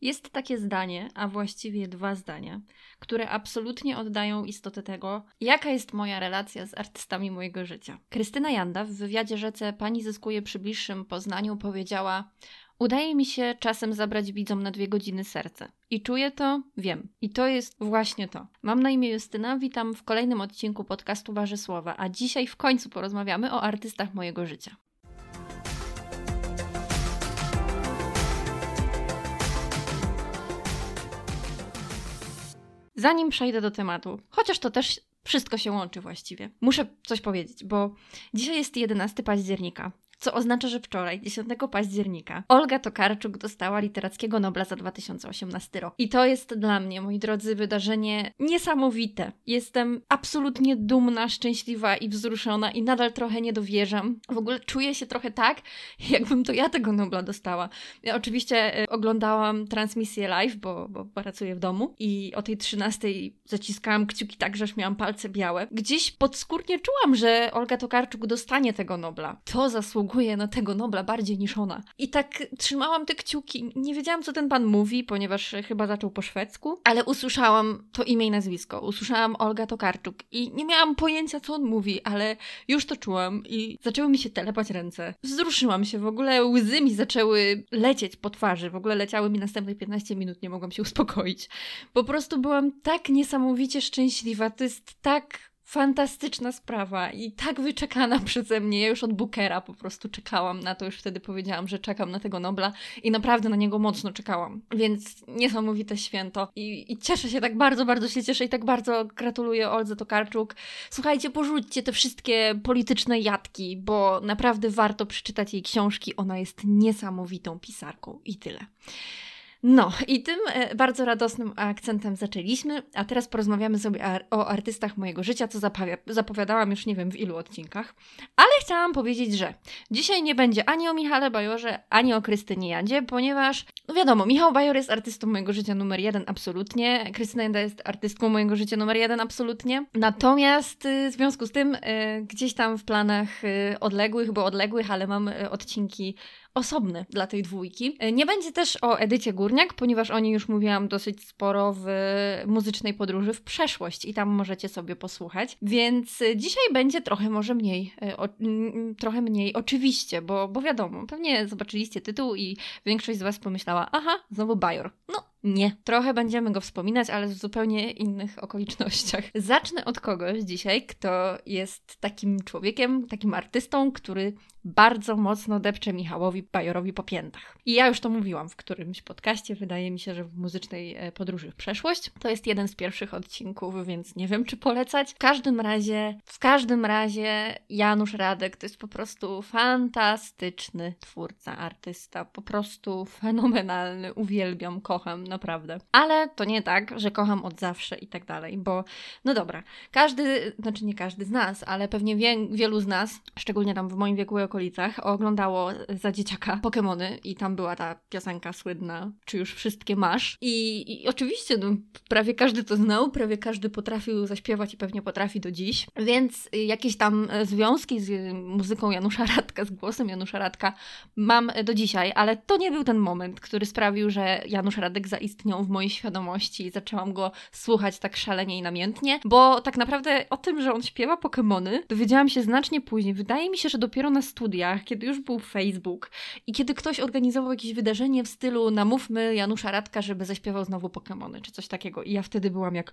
Jest takie zdanie, a właściwie dwa zdania, które absolutnie oddają istotę tego, jaka jest moja relacja z artystami mojego życia. Krystyna Janda w wywiadzie rzece Pani zyskuje przy bliższym poznaniu powiedziała: Udaje mi się czasem zabrać widzom na dwie godziny serce. I czuję to, wiem. I to jest właśnie to. Mam na imię Justyna, witam w kolejnym odcinku podcastu Warzy Słowa, a dzisiaj w końcu porozmawiamy o artystach mojego życia. Zanim przejdę do tematu, chociaż to też wszystko się łączy właściwie, muszę coś powiedzieć, bo dzisiaj jest 11 października co oznacza, że wczoraj, 10 października, Olga Tokarczuk dostała Literackiego Nobla za 2018 rok. I to jest dla mnie, moi drodzy, wydarzenie niesamowite. Jestem absolutnie dumna, szczęśliwa i wzruszona i nadal trochę nie dowierzam. W ogóle czuję się trochę tak, jakbym to ja tego Nobla dostała. Ja oczywiście y, oglądałam transmisję live, bo, bo pracuję w domu i o tej 13 zaciskałam kciuki tak, że miałam palce białe. Gdzieś podskórnie czułam, że Olga Tokarczuk dostanie tego Nobla. To zasługuje zasługuje na tego Nobla bardziej niż ona. I tak trzymałam te kciuki. Nie wiedziałam, co ten pan mówi, ponieważ chyba zaczął po szwedzku, ale usłyszałam to imię i nazwisko. Usłyszałam Olga Tokarczuk i nie miałam pojęcia, co on mówi, ale już to czułam i zaczęły mi się telepać ręce. Wzruszyłam się, w ogóle łzy mi zaczęły lecieć po twarzy. W ogóle leciały mi następne 15 minut, nie mogłam się uspokoić. Po prostu byłam tak niesamowicie szczęśliwa. To jest tak fantastyczna sprawa i tak wyczekana przeze mnie. Ja już od Bookera po prostu czekałam na to, już wtedy powiedziałam, że czekam na tego Nobla i naprawdę na niego mocno czekałam. Więc niesamowite święto i, i cieszę się, tak bardzo, bardzo się cieszę i tak bardzo gratuluję Oldze Tokarczuk. Słuchajcie, porzućcie te wszystkie polityczne jatki, bo naprawdę warto przeczytać jej książki. Ona jest niesamowitą pisarką i tyle. No, i tym e, bardzo radosnym akcentem zaczęliśmy, a teraz porozmawiamy sobie o artystach mojego życia, co zapowiadałam już nie wiem w ilu odcinkach. Ale chciałam powiedzieć, że dzisiaj nie będzie ani o Michale Bajorze, ani o Krystynie Jadzie, ponieważ, no wiadomo, Michał Bajor jest artystą mojego życia numer jeden, absolutnie. Krystyna Janda jest artystką mojego życia numer jeden, absolutnie. Natomiast y, w związku z tym, y, gdzieś tam w planach y, odległych, bo odległych, ale mam odcinki osobny dla tej dwójki. Nie będzie też o Edycie Górniak, ponieważ o niej już mówiłam dosyć sporo w muzycznej podróży w przeszłość i tam możecie sobie posłuchać. Więc dzisiaj będzie trochę może mniej, e, o, trochę mniej oczywiście, bo, bo wiadomo, pewnie zobaczyliście tytuł i większość z Was pomyślała, aha, znowu Bajor. No, nie. Trochę będziemy go wspominać, ale w zupełnie innych okolicznościach. Zacznę od kogoś dzisiaj, kto jest takim człowiekiem, takim artystą, który bardzo mocno depcze Michałowi Bajorowi po piętach. I ja już to mówiłam w którymś podcaście, wydaje mi się, że w muzycznej e, podróży w przeszłość. To jest jeden z pierwszych odcinków, więc nie wiem, czy polecać. W każdym razie, w każdym razie Janusz Radek to jest po prostu fantastyczny twórca, artysta, po prostu fenomenalny, uwielbiam, kocham naprawdę. Ale to nie tak, że kocham od zawsze i tak dalej, bo no dobra, każdy, znaczy nie każdy z nas, ale pewnie wie, wielu z nas, szczególnie tam w moim wieku i okolicach, oglądało za dzieciaka Pokémony i tam była ta piosenka słynna, czy już wszystkie masz. I, i oczywiście no, prawie każdy to znał, prawie każdy potrafił zaśpiewać i pewnie potrafi do dziś, więc jakieś tam związki z muzyką Janusza Radka, z głosem Janusza Radka mam do dzisiaj, ale to nie był ten moment, który sprawił, że Janusz Radek za zaistniał w mojej świadomości i zaczęłam go słuchać tak szalenie i namiętnie, bo tak naprawdę o tym, że on śpiewa Pokémony, dowiedziałam się znacznie później. Wydaje mi się, że dopiero na studiach, kiedy już był Facebook i kiedy ktoś organizował jakieś wydarzenie w stylu namówmy Janusza Radka, żeby zaśpiewał znowu Pokémony, czy coś takiego. I ja wtedy byłam jak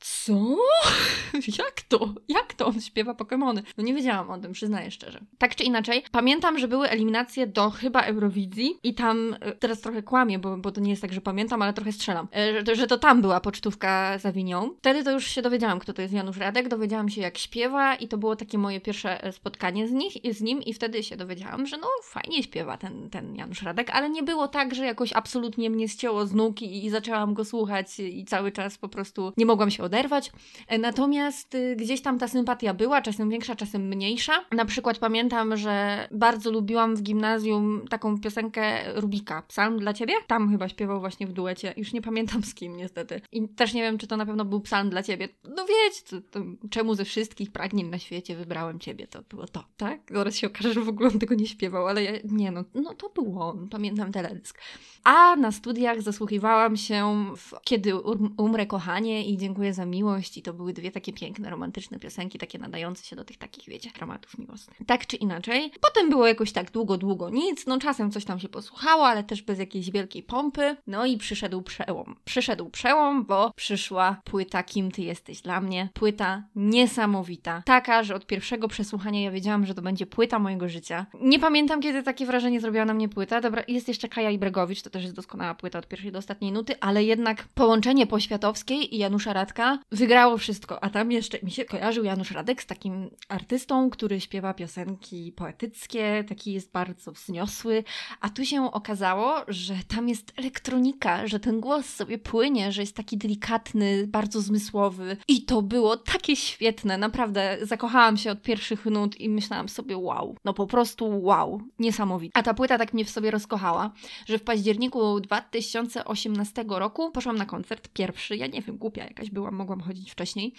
co? Jak to? Jak to on śpiewa Pokémony? No nie wiedziałam o tym, przyznaję szczerze. Tak czy inaczej, pamiętam, że były eliminacje do chyba Eurowizji i tam, e, teraz trochę kłamię, bo, bo to nie jest tak, że pamiętam, ale trochę strzelam, e, że, że to tam była pocztówka za Winią. Wtedy to już się dowiedziałam, kto to jest Janusz Radek, dowiedziałam się jak śpiewa i to było takie moje pierwsze e, spotkanie z, nich, z nim i wtedy się dowiedziałam, że no fajnie śpiewa ten, ten Janusz Radek, ale nie było tak, że jakoś absolutnie mnie ścięło z nóg i, i zaczęłam go słuchać i cały czas po prostu nie mogłam się oderwać. E, natomiast y, gdzieś tam ta sympatia była, czasem większa, czasem mniejsza. Na przykład pamiętam, że bardzo lubiłam w gimnazjum taką piosenkę Rubika, Psalm dla Ciebie. Tam chyba śpiewał właśnie w duecie. Już nie pamiętam z kim niestety. I też nie wiem, czy to na pewno był Psalm dla Ciebie. No wiecie, to, to, czemu ze wszystkich pragnień na świecie wybrałem Ciebie, to było to, tak? Zaraz się okaże, że w ogóle on tego nie śpiewał, ale ja, nie no, no to było on, pamiętam teledysk. A na studiach zasłuchiwałam się w Kiedy um, umrę kochanie i Dziękuję za miłość i to były dwie takie piękne, romantyczne piosenki, takie nadające się do tych takich, wiecie, dramatów miłosnych. Tak czy inaczej. Potem było jakoś tak długo, długo nic, no czasem coś tam się posłuchało, ale też bez jakiejś wielkiej pompy. No i przyszedł przełom. Przyszedł przełom, bo przyszła płyta Kim Ty Jesteś dla mnie. Płyta niesamowita. Taka, że od pierwszego przesłuchania ja wiedziałam, że to będzie płyta mojego życia. Nie pamiętam, kiedy takie wrażenie zrobiła na mnie płyta. Dobra, jest jeszcze Kaja Ibregowicz, to też jest doskonała płyta od pierwszej do ostatniej nuty, ale jednak połączenie Poświatowskiej i Janusza Radka wygrało wszystko. A tam jeszcze mi się kojarzył Janusz Radek z takim artystą, który śpiewa piosenki poetyckie, taki jest bardzo wzniosły, a tu się okazało, że tam jest elektronika, że ten głos sobie płynie, że jest taki delikatny, bardzo zmysłowy. I to było takie świetne, naprawdę zakochałam się od pierwszych nut i myślałam sobie wow, no po prostu wow, niesamowite. A ta płyta tak mnie w sobie rozkochała, że w październiku 2018 roku poszłam na koncert pierwszy, ja nie wiem, głupia jakaś byłam, mogłam chodzić wcześniej,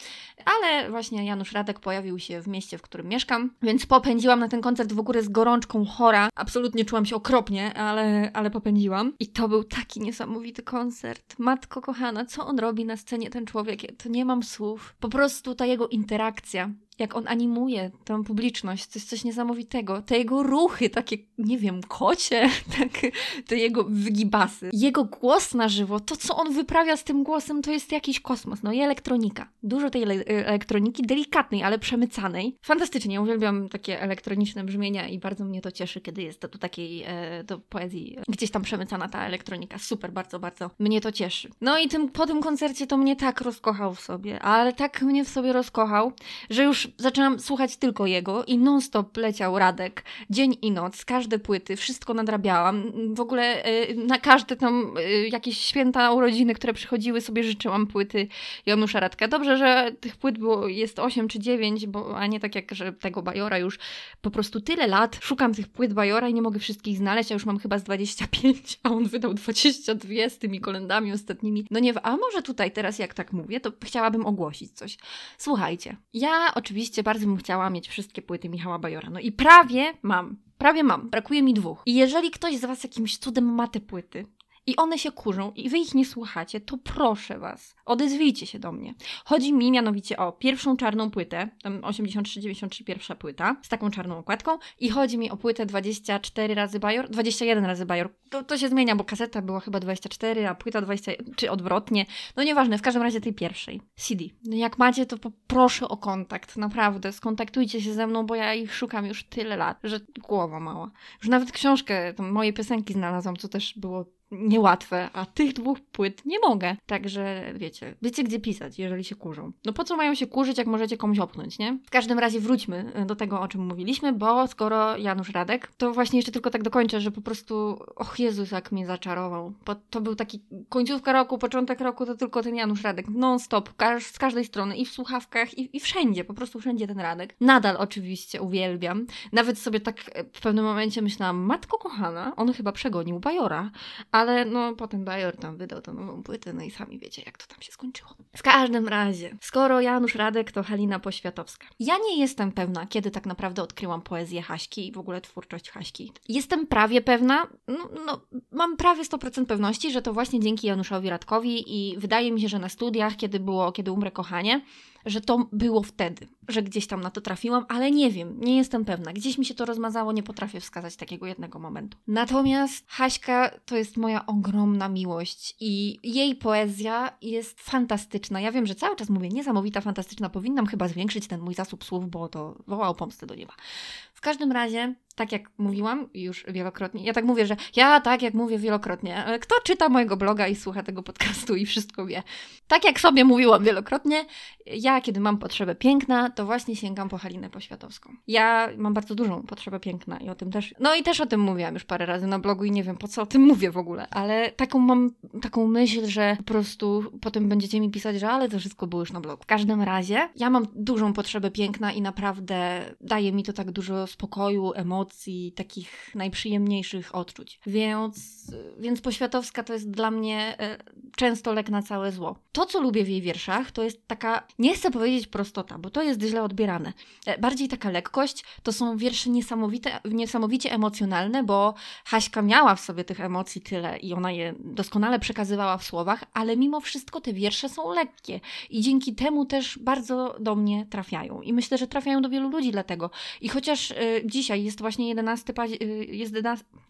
ale właśnie Janusz Radek pojawił się w mieście, w którym mieszkam, więc popędziłam na ten koncert w ogóle z gorączką chora. Absolutnie czułam się okropnie, ale, ale popędziłam. I to był taki niesamowity koncert. Matko kochana, co on robi na scenie, ten człowiek? To nie mam słów. Po prostu ta jego interakcja jak on animuje tę publiczność, to jest coś niesamowitego. Te jego ruchy, takie, nie wiem, kocie, tak, te jego wygibasy. Jego głos na żywo, to co on wyprawia z tym głosem, to jest jakiś kosmos. No i elektronika. Dużo tej elektroniki, delikatnej, ale przemycanej. Fantastycznie, uwielbiam takie elektroniczne brzmienia i bardzo mnie to cieszy, kiedy jest to do takiej, e, do poezji gdzieś tam przemycana ta elektronika. Super, bardzo, bardzo mnie to cieszy. No i tym, po tym koncercie to mnie tak rozkochał w sobie, ale tak mnie w sobie rozkochał, że już zaczęłam słuchać tylko jego i non-stop leciał Radek, dzień i noc, każde płyty, wszystko nadrabiałam. W ogóle y, na każde tam y, jakieś święta urodziny, które przychodziły, sobie życzyłam płyty Janusza Radka. Dobrze, że tych płyt było, jest 8 czy 9, bo, a nie tak jak, że tego Bajora już po prostu tyle lat szukam tych płyt Bajora i nie mogę wszystkich znaleźć, a już mam chyba z 25, a on wydał 22 z tymi kolendami ostatnimi. No nie, a może tutaj teraz jak tak mówię, to chciałabym ogłosić coś. Słuchajcie, ja oczywiście oczywiście bardzo bym chciała mieć wszystkie płyty Michała Bajora. No i prawie mam. Prawie mam. Brakuje mi dwóch. I jeżeli ktoś z Was jakimś cudem ma te płyty, i one się kurzą i wy ich nie słuchacie, to proszę was, odezwijcie się do mnie. Chodzi mi mianowicie o pierwszą czarną płytę, tam 83-93 pierwsza płyta, z taką czarną okładką i chodzi mi o płytę 24 razy Bajor, 21 razy Bajor. To, to się zmienia, bo kaseta była chyba 24, a płyta 20, czy odwrotnie. No nieważne, w każdym razie tej pierwszej. CD. No jak macie, to poproszę o kontakt, naprawdę. Skontaktujcie się ze mną, bo ja ich szukam już tyle lat, że głowa mała. Już nawet książkę, moje piosenki znalazłam, co też było niełatwe, a tych dwóch płyt nie mogę. Także wiecie, wiecie gdzie pisać, jeżeli się kurzą. No po co mają się kurzyć, jak możecie komuś opchnąć, nie? W każdym razie wróćmy e, do tego, o czym mówiliśmy, bo skoro Janusz Radek, to właśnie jeszcze tylko tak dokończę, że po prostu, och Jezus, jak mnie zaczarował. Bo to był taki końcówka roku, początek roku, to tylko ten Janusz Radek, non-stop, z każdej strony, i w słuchawkach, i, i wszędzie, po prostu wszędzie ten Radek. Nadal oczywiście uwielbiam. Nawet sobie tak e, w pewnym momencie myślałam, matko kochana, on chyba przegonił Bajora, ale no potem Bajor tam wydał tą nową płytę, no i sami wiecie, jak to tam się skończyło. W każdym razie, skoro Janusz Radek, to Halina Poświatowska. Ja nie jestem pewna, kiedy tak naprawdę odkryłam poezję Haśki i w ogóle twórczość Haśki. Jestem prawie pewna, no, no mam prawie 100% pewności, że to właśnie dzięki Januszowi Radkowi i wydaje mi się, że na studiach, kiedy było, kiedy umrę kochanie, że to było wtedy, że gdzieś tam na to trafiłam, ale nie wiem, nie jestem pewna. Gdzieś mi się to rozmazało, nie potrafię wskazać takiego jednego momentu. Natomiast Haśka to jest moja ogromna miłość i jej poezja jest fantastyczna. Ja wiem, że cały czas mówię niesamowita, fantastyczna. Powinnam chyba zwiększyć ten mój zasób słów, bo to wołało pomstę do nieba. W każdym razie tak jak mówiłam już wielokrotnie, ja tak mówię, że ja tak jak mówię wielokrotnie, kto czyta mojego bloga i słucha tego podcastu i wszystko wie. Tak jak sobie mówiłam wielokrotnie, ja kiedy mam potrzebę piękna, to właśnie sięgam po Halinę Poświatowską. Ja mam bardzo dużą potrzebę piękna i o tym też, no i też o tym mówiłam już parę razy na blogu i nie wiem po co o tym mówię w ogóle, ale taką mam taką myśl, że po prostu potem będziecie mi pisać, że ale to wszystko było już na blogu. W każdym razie ja mam dużą potrzebę piękna i naprawdę daje mi to tak dużo spokoju, emocji, takich najprzyjemniejszych odczuć. Więc, więc Poświatowska to jest dla mnie e, często lek na całe zło. To, co lubię w jej wierszach, to jest taka, nie chcę powiedzieć prostota, bo to jest źle odbierane. E, bardziej taka lekkość, to są wiersze niesamowite, niesamowicie emocjonalne, bo Haśka miała w sobie tych emocji tyle i ona je doskonale przekazywała w słowach, ale mimo wszystko te wiersze są lekkie i dzięki temu też bardzo do mnie trafiają. I myślę, że trafiają do wielu ludzi dlatego. I chociaż y, dzisiaj jest właśnie 11, paź- y, jest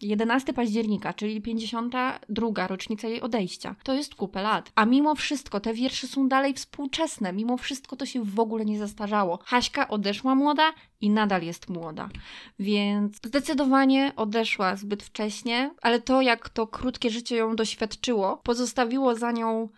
11 października, czyli 52 rocznica jej odejścia, to jest kupę lat. A mimo wszystko te wiersze są dalej współczesne, mimo wszystko to się w ogóle nie zastarzało. Haśka odeszła młoda i nadal jest młoda. Więc zdecydowanie odeszła zbyt wcześnie, ale to, jak to krótkie życie ją doświadczyło, pozostawiło za nią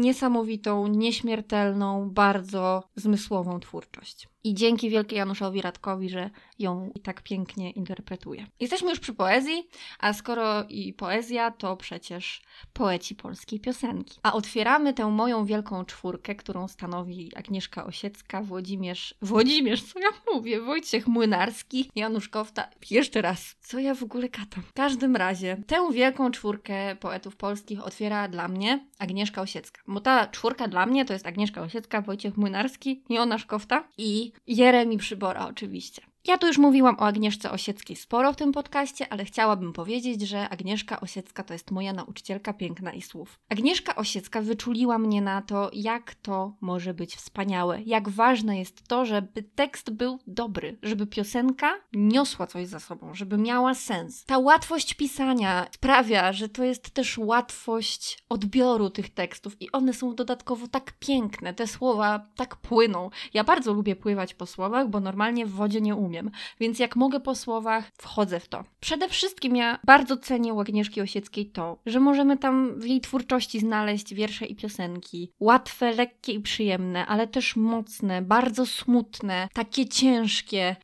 niesamowitą, nieśmiertelną, bardzo zmysłową twórczość. I dzięki wielkiej Januszowi Radkowi, że ją tak pięknie interpretuje. Jesteśmy już przy poezji, a skoro i poezja, to przecież poeci polskiej piosenki. A otwieramy tę moją wielką czwórkę, którą stanowi Agnieszka Osiecka, Włodzimierz, Włodzimierz, co ja mówię, Wojciech Młynarski, Janusz Kofta. Jeszcze raz, co ja w ogóle katam? W każdym razie, tę wielką czwórkę poetów polskich otwiera dla mnie Agnieszka Osiecka. Bo ta czwórka dla mnie to jest Agnieszka Osiecka, Wojciech Młynarski, Jonasz Kofta i Jeremi Przybora oczywiście. Ja tu już mówiłam o Agnieszce Osieckiej sporo w tym podcaście, ale chciałabym powiedzieć, że Agnieszka Osiecka to jest moja nauczycielka piękna i słów. Agnieszka Osiecka wyczuliła mnie na to, jak to może być wspaniałe, jak ważne jest to, żeby tekst był dobry, żeby piosenka niosła coś za sobą, żeby miała sens. Ta łatwość pisania sprawia, że to jest też łatwość odbioru tych tekstów i one są dodatkowo tak piękne, te słowa tak płyną. Ja bardzo lubię pływać po słowach, bo normalnie w wodzie nie umiem umiem. Więc jak mogę po słowach, wchodzę w to. Przede wszystkim ja bardzo cenię u Agnieszki Osieckiej to, że możemy tam w jej twórczości znaleźć wiersze i piosenki. Łatwe, lekkie i przyjemne, ale też mocne, bardzo smutne, takie ciężkie.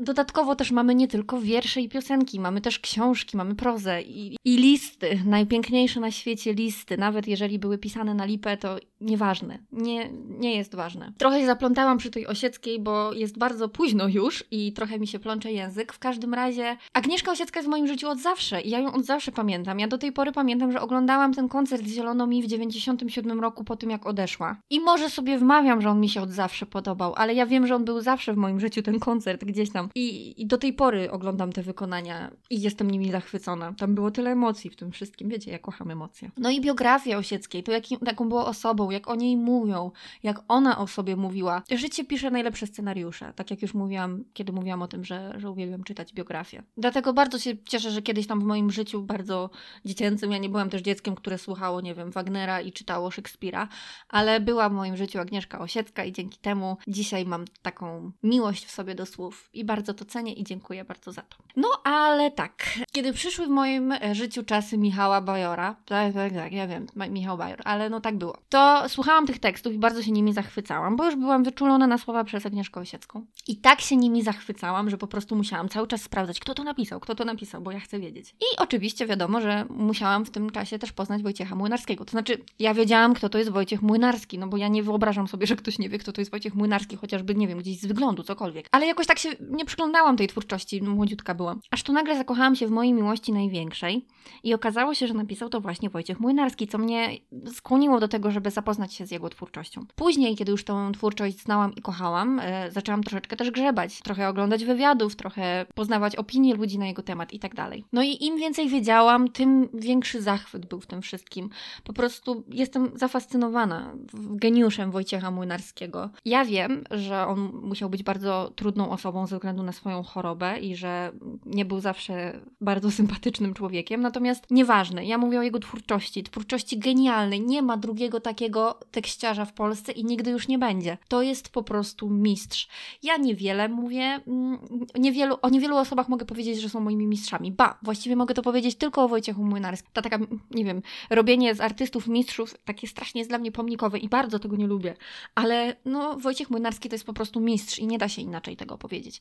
dodatkowo też mamy nie tylko wiersze i piosenki, mamy też książki, mamy prozę i, i listy. Najpiękniejsze na świecie listy. Nawet jeżeli były pisane na lipę, to nieważne. Nie, nie jest ważne. Trochę zaplątałam przy tej Osieckiej, bo jest bardzo późno już i trochę mi się plącze język. W każdym razie Agnieszka Osiecka jest w moim życiu od zawsze i ja ją od zawsze pamiętam. Ja do tej pory pamiętam, że oglądałam ten koncert Zielono mi w 97 roku po tym, jak odeszła. I może sobie wmawiam, że on mi się od zawsze podobał, ale ja wiem, że on był zawsze w moim życiu, ten koncert gdzieś tam. I, i do tej pory oglądam te wykonania i jestem nimi zachwycona. Tam było tyle emocji w tym wszystkim. Wiecie, ja kocham emocje. No i biografia Osieckiej, to jaką było osobą, jak o niej mówią, jak ona o sobie mówiła. Życie pisze najlepsze scenariusze, tak jak już mówiłam, kiedy mówiłam o tym, że, że uwielbiam czytać biografię. Dlatego bardzo się cieszę, że kiedyś tam w moim życiu bardzo dziecięcym, ja nie byłam też dzieckiem, które słuchało, nie wiem, Wagnera i czytało Szekspira, ale była w moim życiu Agnieszka Osiecka i dzięki temu dzisiaj mam taką miłość w sobie do słów i bardzo to cenię i dziękuję bardzo za to. No ale tak, kiedy przyszły w moim życiu czasy Michała Bajora, tak, tak, tak, ja wiem, Michał Bajor, ale no tak było, to słuchałam tych tekstów i bardzo się nimi zachwycałam, bo już byłam wyczulona na słowa przez Agnieszkę Osiecką. I tak się nimi zachwycałam, że po prostu musiałam cały czas sprawdzać, kto to napisał, kto to napisał, bo ja chcę wiedzieć. I oczywiście wiadomo, że musiałam w tym czasie też poznać Wojciecha Młynarskiego. To znaczy, ja wiedziałam, kto to jest Wojciech Młynarski, no bo ja nie wyobrażam sobie, że ktoś nie wie, kto to jest Wojciech Młynarski, chociażby, nie wiem, gdzieś z wyglądu, cokolwiek. Ale jakoś tak się nie przyglądałam tej twórczości, młodziutka byłam. Aż tu nagle zakochałam się w mojej miłości największej i okazało się, że napisał to właśnie Wojciech Młynarski, co mnie skłoniło do tego, żeby zapoznać się z jego twórczością. Później, kiedy już tą twórczość znałam i kochałam, e, zaczęłam troszeczkę też grzebać, trochę oglądać wywiadów, trochę poznawać opinie ludzi na jego temat i tak dalej. No i im więcej wiedziałam, tym większy zachwyt był w tym wszystkim. Po prostu jestem zafascynowana geniuszem Wojciecha Młynarskiego. Ja wiem, że on musiał być bardzo trudną osobą ze względu na swoją chorobę i że nie był zawsze bardzo sympatycznym człowiekiem, natomiast nieważne, ja mówię o jego twórczości, twórczości genialnej, nie ma drugiego takiego takiego tekściarza w Polsce i nigdy już nie będzie. To jest po prostu mistrz. Ja niewiele mówię, mm, niewielu, o niewielu osobach mogę powiedzieć, że są moimi mistrzami. Ba, właściwie mogę to powiedzieć tylko o Wojciechu Młynarskim. Ta taka, nie wiem, robienie z artystów mistrzów takie strasznie jest dla mnie pomnikowe i bardzo tego nie lubię. Ale no, Wojciech Młynarski to jest po prostu mistrz i nie da się inaczej tego powiedzieć.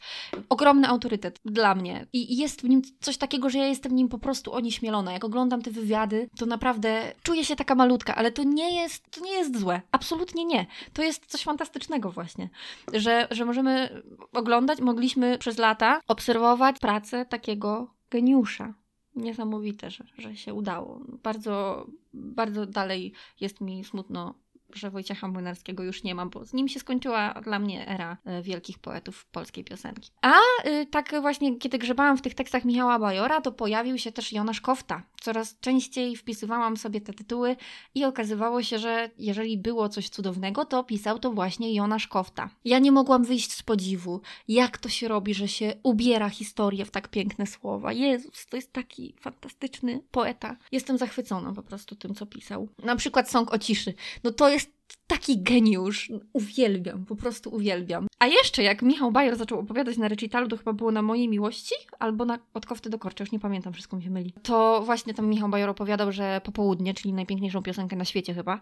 Ogromny autorytet dla mnie i jest w nim coś takiego, że ja jestem nim po prostu onieśmielona. Jak oglądam te wywiady, to naprawdę czuję się taka malutka, ale to nie jest, to nie jest złe. Absolutnie nie. To jest coś fantastycznego właśnie, że, że możemy oglądać, mogliśmy przez lata obserwować pracę takiego geniusza. Niesamowite, że, że się udało. Bardzo, bardzo dalej jest mi smutno że Wojciecha Młynarskiego już nie mam, bo z nim się skończyła dla mnie era e, wielkich poetów polskiej piosenki. A y, tak właśnie, kiedy grzebałam w tych tekstach Michała Bajora, to pojawił się też Jonasz Kofta. Coraz częściej wpisywałam sobie te tytuły i okazywało się, że jeżeli było coś cudownego, to pisał to właśnie Jonasz Kofta. Ja nie mogłam wyjść z podziwu, jak to się robi, że się ubiera historię w tak piękne słowa. Jezus, to jest taki fantastyczny poeta. Jestem zachwycona po prostu tym, co pisał. Na przykład Sąg o ciszy. No to jest taki geniusz. Uwielbiam, po prostu uwielbiam. A jeszcze jak Michał Bajer zaczął opowiadać na recitalu, to chyba było na mojej miłości, albo na Od kofty do korczy, już nie pamiętam, wszystko mi się myli. To właśnie tam Michał Bajer opowiadał, że Popołudnie, czyli najpiękniejszą piosenkę na świecie chyba,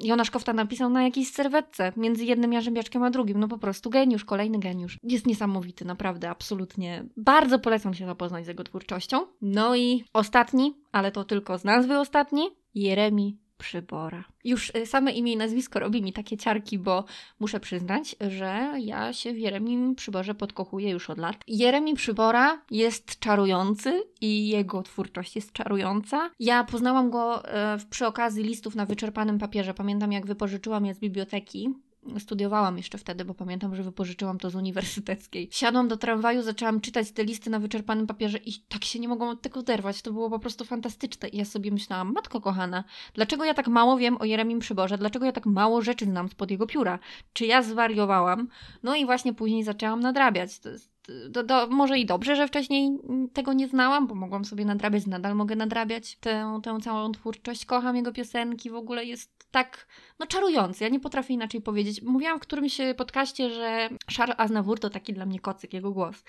Jonasz Kofta napisał na jakiejś serwetce, między jednym jarzębiaczkiem a drugim. No po prostu geniusz, kolejny geniusz. Jest niesamowity, naprawdę, absolutnie. Bardzo polecam się zapoznać z jego twórczością. No i ostatni, ale to tylko z nazwy ostatni, Jeremi Przybora. Już y, same imię i nazwisko robi mi takie ciarki, bo muszę przyznać, że ja się w Jeremim Przyborze podkochuję już od lat. Jeremi Przybora jest czarujący i jego twórczość jest czarująca. Ja poznałam go e, przy okazji listów na wyczerpanym papierze. Pamiętam, jak wypożyczyłam je z biblioteki studiowałam jeszcze wtedy, bo pamiętam, że wypożyczyłam to z uniwersyteckiej. Siadłam do tramwaju, zaczęłam czytać te listy na wyczerpanym papierze i tak się nie mogłam od tego oderwać. To było po prostu fantastyczne. I ja sobie myślałam, matko kochana, dlaczego ja tak mało wiem o Jeremim Przyborze? Dlaczego ja tak mało rzeczy znam spod jego pióra? Czy ja zwariowałam? No i właśnie później zaczęłam nadrabiać. To jest do, do, może i dobrze, że wcześniej tego nie znałam, bo mogłam sobie nadrabiać, nadal mogę nadrabiać tę, tę całą twórczość. Kocham jego piosenki, w ogóle jest tak no, czarujący. Ja nie potrafię inaczej powiedzieć. Mówiłam w którymś podcaście, że Charles Aznavour to taki dla mnie kocyk, jego głos.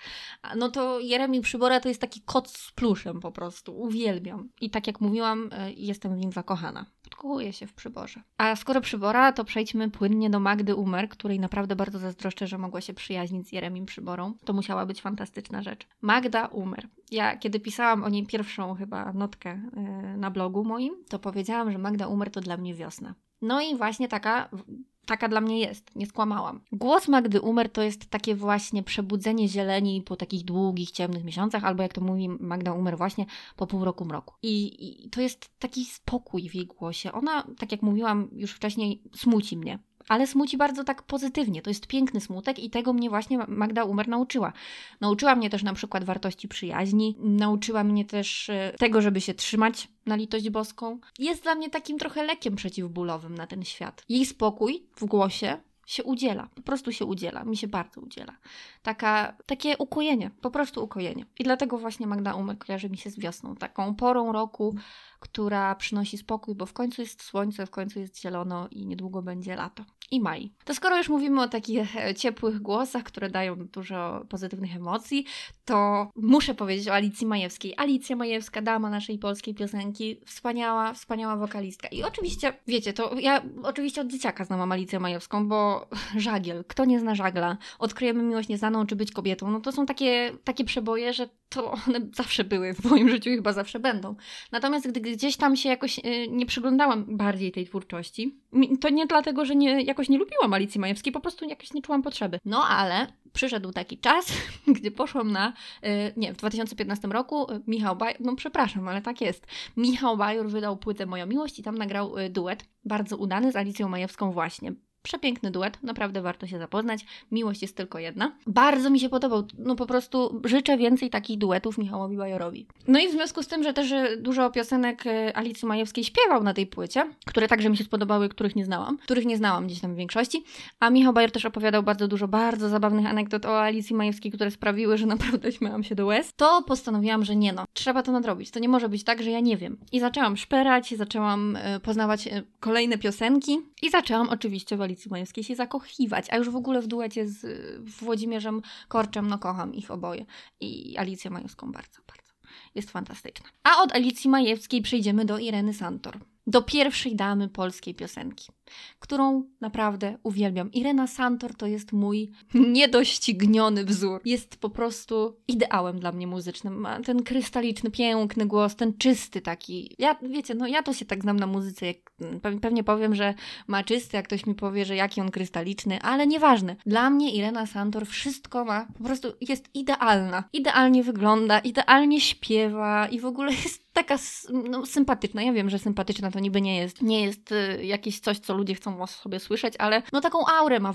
No to Jeremi Przybora to jest taki kot z pluszem po prostu. Uwielbiam. I tak jak mówiłam, e, jestem w nim zakochana podkochuje się w przyborze. A skoro przybora, to przejdźmy płynnie do Magdy Umer, której naprawdę bardzo zazdroszczę, że mogła się przyjaźnić z Jeremim Przyborą. To musiała być fantastyczna rzecz. Magda Umer. Ja, kiedy pisałam o niej pierwszą chyba notkę yy, na blogu moim, to powiedziałam, że Magda Umer to dla mnie wiosna. No i właśnie taka taka dla mnie jest, nie skłamałam. Głos Magdy Umer to jest takie właśnie przebudzenie zieleni po takich długich, ciemnych miesiącach, albo jak to mówi Magda Umer właśnie, po pół roku mroku. I, I to jest taki spokój w jej głosie. Ona, tak jak mówiłam już wcześniej, smuci mnie ale smuci bardzo tak pozytywnie. To jest piękny smutek i tego mnie właśnie Magda Umer nauczyła. Nauczyła mnie też na przykład wartości przyjaźni, nauczyła mnie też e, tego, żeby się trzymać na litość boską. Jest dla mnie takim trochę lekiem przeciwbólowym na ten świat. Jej spokój w głosie się udziela, po prostu się udziela, mi się bardzo udziela. Taka, takie ukojenie, po prostu ukojenie. I dlatego właśnie Magda Umer kojarzy mi się z wiosną, taką porą roku, która przynosi spokój, bo w końcu jest słońce, w końcu jest zielono i niedługo będzie lato. I maj. To skoro już mówimy o takich e, ciepłych głosach, które dają dużo pozytywnych emocji, to muszę powiedzieć o Alicji Majewskiej. Alicja Majewska, dama naszej polskiej piosenki, wspaniała, wspaniała wokalistka. I oczywiście, wiecie, to ja oczywiście od dzieciaka znałam Alicję Majewską, bo żagiel, kto nie zna żagla, odkryjemy miłość nieznaną, czy być kobietą, no to są takie, takie przeboje, że to one zawsze były w moim życiu i chyba zawsze będą. Natomiast gdy gdzieś tam się jakoś y, nie przyglądałam bardziej tej twórczości, to nie dlatego, że nie, jakoś nie lubiłam Alicji Majewskiej, po prostu jakoś nie czułam potrzeby. No ale przyszedł taki czas, gdy poszłam na, y, nie, w 2015 roku y, Michał Bajor, no przepraszam, ale tak jest, Michał Bajor wydał płytę Moja Miłość i tam nagrał duet, bardzo udany z Alicją Majewską właśnie Przepiękny duet, naprawdę warto się zapoznać. Miłość jest tylko jedna. Bardzo mi się podobał, no po prostu życzę więcej takich duetów Michałowi Bajorowi. No i w związku z tym, że też e, dużo piosenek e, Alicji Majewskiej śpiewał na tej płycie, które także mi się spodobały, których nie znałam, których nie znałam gdzieś tam w większości, a Michał Bajor też opowiadał bardzo dużo bardzo zabawnych anegdot o Alicji Majewskiej, które sprawiły, że naprawdę śmiałam się do łez, to postanowiłam, że nie no, trzeba to nadrobić. To nie może być tak, że ja nie wiem. I zaczęłam szperać, zaczęłam poznawać kolejne piosenki i zaczęłam oczywiście w Alicji Majewskiej się zakochiwać, a już w ogóle w duecie z Włodzimierzem Korczem, no kocham ich oboje. I Alicję Majewską bardzo, bardzo. Jest fantastyczna. A od Alicji Majewskiej przejdziemy do Ireny Santor do pierwszej damy polskiej piosenki, którą naprawdę uwielbiam. Irena Santor to jest mój niedościgniony wzór. Jest po prostu ideałem dla mnie muzycznym. Ma ten krystaliczny, piękny głos, ten czysty taki. Ja, wiecie, no ja to się tak znam na muzyce, jak, pewnie powiem, że ma czysty, jak ktoś mi powie, że jaki on krystaliczny, ale nieważne. Dla mnie Irena Santor wszystko ma, po prostu jest idealna. Idealnie wygląda, idealnie śpiewa i w ogóle jest taka no, sympatyczna. Ja wiem, że sympatyczna to niby nie jest, nie jest y, jakieś coś, co ludzie chcą o sobie słyszeć, ale no taką aurę ma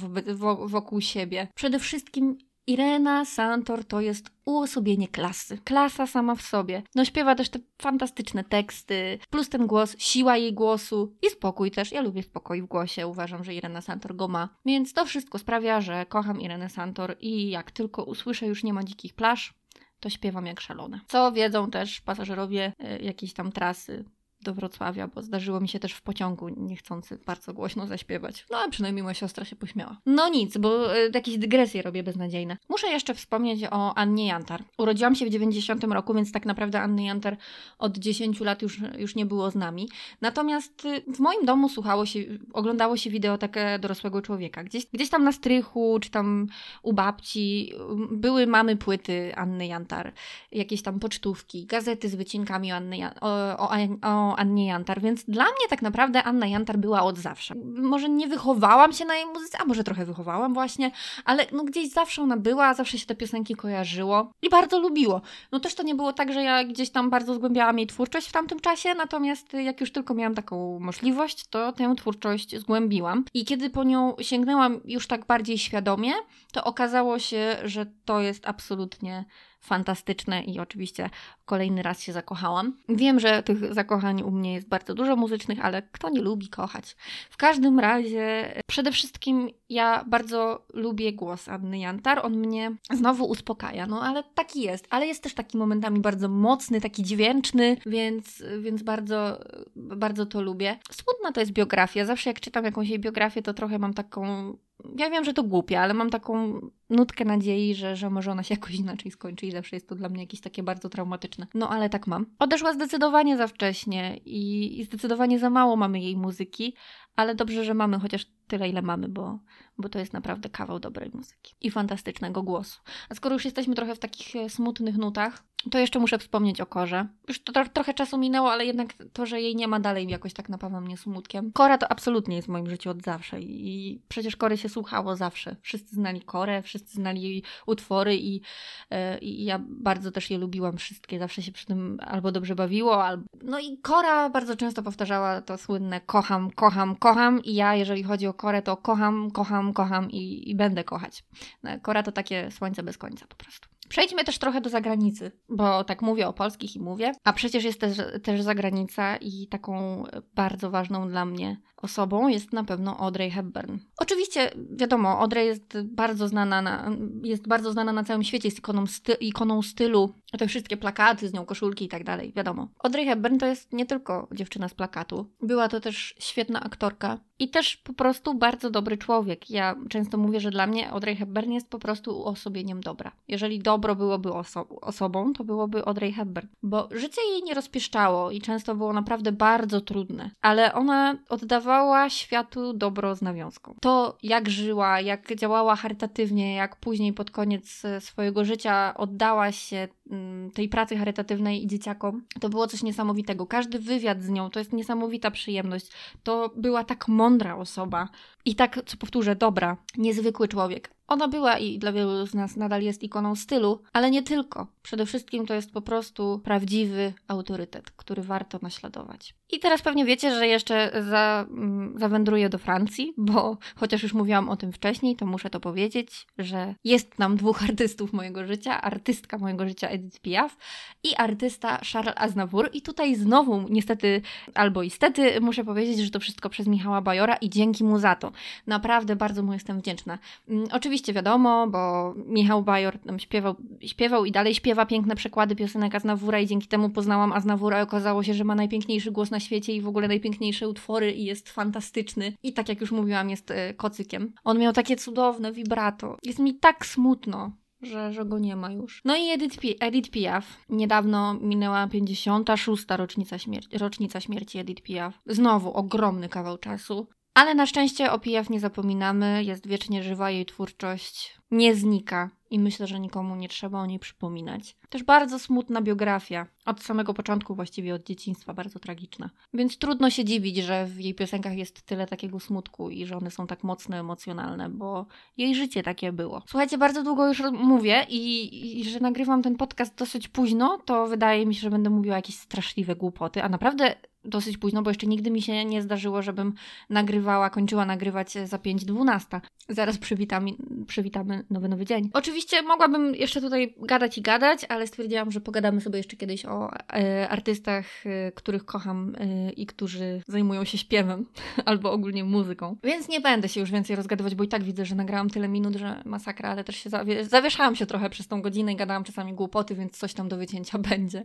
wokół siebie. Przede wszystkim Irena Santor to jest uosobienie klasy. Klasa sama w sobie. No śpiewa też te fantastyczne teksty, plus ten głos, siła jej głosu i spokój też. Ja lubię spokój w głosie, uważam, że Irena Santor go ma. Więc to wszystko sprawia, że kocham Irenę Santor i jak tylko usłyszę już nie ma dzikich plaż, to śpiewam jak szalone. Co wiedzą też pasażerowie y, jakiejś tam trasy do Wrocławia, bo zdarzyło mi się też w pociągu niechcący bardzo głośno zaśpiewać. No a przynajmniej moja siostra się pośmiała. No nic, bo y, jakieś dygresje robię beznadziejne. Muszę jeszcze wspomnieć o Annie Jantar. Urodziłam się w 90 roku, więc tak naprawdę Anny Jantar od 10 lat już, już nie było z nami. Natomiast y, w moim domu słuchało się, oglądało się wideotekę dorosłego człowieka. Gdzieś, gdzieś tam na strychu, czy tam u babci były mamy płyty Anny Jantar, jakieś tam pocztówki, gazety z wycinkami Anny, o, o, o Annie Jantar, więc dla mnie tak naprawdę Anna Jantar była od zawsze. Może nie wychowałam się na jej muzyce, a może trochę wychowałam właśnie, ale no gdzieś zawsze ona była, zawsze się te piosenki kojarzyło i bardzo lubiło. No też to nie było tak, że ja gdzieś tam bardzo zgłębiałam jej twórczość w tamtym czasie, natomiast jak już tylko miałam taką możliwość, to tę twórczość zgłębiłam. I kiedy po nią sięgnęłam już tak bardziej świadomie, to okazało się, że to jest absolutnie fantastyczne i oczywiście kolejny raz się zakochałam. Wiem, że tych zakochań u mnie jest bardzo dużo muzycznych, ale kto nie lubi kochać? W każdym razie, przede wszystkim ja bardzo lubię głos Anny Jantar. On mnie znowu uspokaja, no ale taki jest. Ale jest też taki momentami bardzo mocny, taki dźwięczny, więc, więc bardzo, bardzo to lubię. Smutna to jest biografia. Zawsze jak czytam jakąś jej biografię, to trochę mam taką ja wiem, że to głupie, ale mam taką nutkę nadziei, że, że może ona się jakoś inaczej skończy i zawsze jest to dla mnie jakieś takie bardzo traumatyczne. No ale tak mam. Odeszła zdecydowanie za wcześnie i, i zdecydowanie za mało mamy jej muzyki, ale dobrze, że mamy chociaż tyle, ile mamy, bo, bo to jest naprawdę kawał dobrej muzyki i fantastycznego głosu. A skoro już jesteśmy trochę w takich e, smutnych nutach, to jeszcze muszę wspomnieć o Korze. Już to, trochę czasu minęło, ale jednak to, że jej nie ma dalej jakoś tak napawa mnie smutkiem. Kora to absolutnie jest w moim życiu od zawsze i przecież Kory się słuchało zawsze. Wszyscy znali Korę, wszyscy znali jej utwory i, yy, i ja bardzo też je lubiłam wszystkie. Zawsze się przy tym albo dobrze bawiło, albo... No i Kora bardzo często powtarzała to słynne kocham, kocham, kocham i ja, jeżeli chodzi o Korę, to kocham, kocham, kocham i, i będę kochać. No, Kora to takie słońce bez końca po prostu. Przejdźmy też trochę do zagranicy, bo tak mówię o polskich i mówię, a przecież jest też, też zagranica i taką bardzo ważną dla mnie osobą jest na pewno Audrey Hepburn. Oczywiście, wiadomo, Audrey jest bardzo znana na, jest bardzo znana na całym świecie, jest ikoną, sty, ikoną stylu, te wszystkie plakaty z nią, koszulki i tak dalej, wiadomo. Audrey Hepburn to jest nie tylko dziewczyna z plakatu, była to też świetna aktorka i też po prostu bardzo dobry człowiek. Ja często mówię, że dla mnie Audrey Hepburn jest po prostu uosobieniem dobra. Jeżeli dobro byłoby oso osobą, to byłoby Audrey Hepburn, bo życie jej nie rozpieszczało i często było naprawdę bardzo trudne, ale ona oddawała dawała światu dobro z nawiązką. To, jak żyła, jak działała charytatywnie, jak później pod koniec e, swojego życia oddała się tej pracy charytatywnej i dzieciakom, to było coś niesamowitego. Każdy wywiad z nią to jest niesamowita przyjemność. To była tak mądra osoba i tak, co powtórzę, dobra, niezwykły człowiek. Ona była i dla wielu z nas nadal jest ikoną stylu, ale nie tylko. Przede wszystkim to jest po prostu prawdziwy autorytet, który warto naśladować. I teraz pewnie wiecie, że jeszcze za, mm, zawędruję do Francji, bo chociaż już mówiłam o tym wcześniej, to muszę to powiedzieć, że jest nam dwóch artystów mojego życia, artystka mojego życia Edith Piaf i artysta Charles Aznavour. I tutaj znowu niestety, albo istety, muszę powiedzieć, że to wszystko przez Michała Bajora i dzięki mu za to. Naprawdę bardzo mu jestem wdzięczna. Mm, oczywiście wiadomo, bo Michał Bajor tam śpiewał, śpiewał i dalej śpiewa piękne przekłady piosenek Aznavoura i dzięki temu poznałam Aznavoura i okazało się, że ma najpiękniejszy głos na świecie i w ogóle najpiękniejsze utwory i jest fantastyczny. I tak jak już mówiłam, jest e, kocykiem. On miał takie cudowne vibrato. Jest mi tak smutno, że, że go nie ma już. No i Edith, Edith Piaf. Niedawno minęła 56. rocznica, śmier rocznica śmierci Edith Piaf. Znowu ogromny kawał czasu. Ale na szczęście o Piaf nie zapominamy, jest wiecznie żywa, jej twórczość nie znika i myślę, że nikomu nie trzeba o niej przypominać. Też bardzo smutna biografia, od samego początku właściwie, od dzieciństwa, bardzo tragiczna. Więc trudno się dziwić, że w jej piosenkach jest tyle takiego smutku i że one są tak mocno emocjonalne, bo jej życie takie było. Słuchajcie, bardzo długo już mówię i, i że nagrywam ten podcast dosyć późno, to wydaje mi się, że będę mówiła jakieś straszliwe głupoty, a naprawdę dosyć późno, bo jeszcze nigdy mi się nie zdarzyło, żebym nagrywała, kończyła nagrywać za 5.12. Zaraz przywitamy, przywitamy nowy, nowy dzień. Oczywiście mogłabym jeszcze tutaj gadać i gadać, ale stwierdziłam, że pogadamy sobie jeszcze kiedyś o e, artystach, e, których kocham e, i którzy zajmują się śpiewem albo ogólnie muzyką. Więc nie będę się już więcej rozgadywać, bo i tak widzę, że nagrałam tyle minut, że masakra, ale też się zawie zawieszałam się trochę przez tą godzinę i gadałam czasami głupoty, więc coś tam do wycięcia będzie.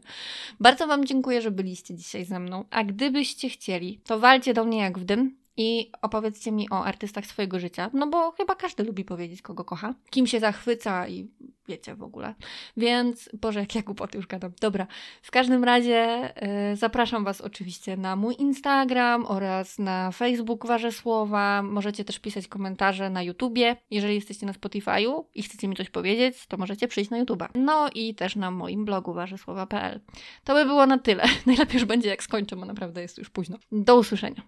Bardzo Wam dziękuję, że byliście dzisiaj ze mną. A gdybyście chcieli, to walcie do mnie jak w dym i opowiedzcie mi o artystach swojego życia, no bo chyba każdy lubi powiedzieć, kogo kocha, kim się zachwyca i wiecie w ogóle. Więc, Boże, jak ja głupoty już gadam. Dobra, w każdym razie yy, zapraszam Was oczywiście na mój Instagram oraz na Facebook Wasze Słowa. Możecie też pisać komentarze na YouTubie. Jeżeli jesteście na Spotify'u i chcecie mi coś powiedzieć, to możecie przyjść na YouTuba. No i też na moim blogu warzesłowa.pl. To by było na tyle. Najlepiej już będzie jak skończę, bo naprawdę jest już późno. Do usłyszenia.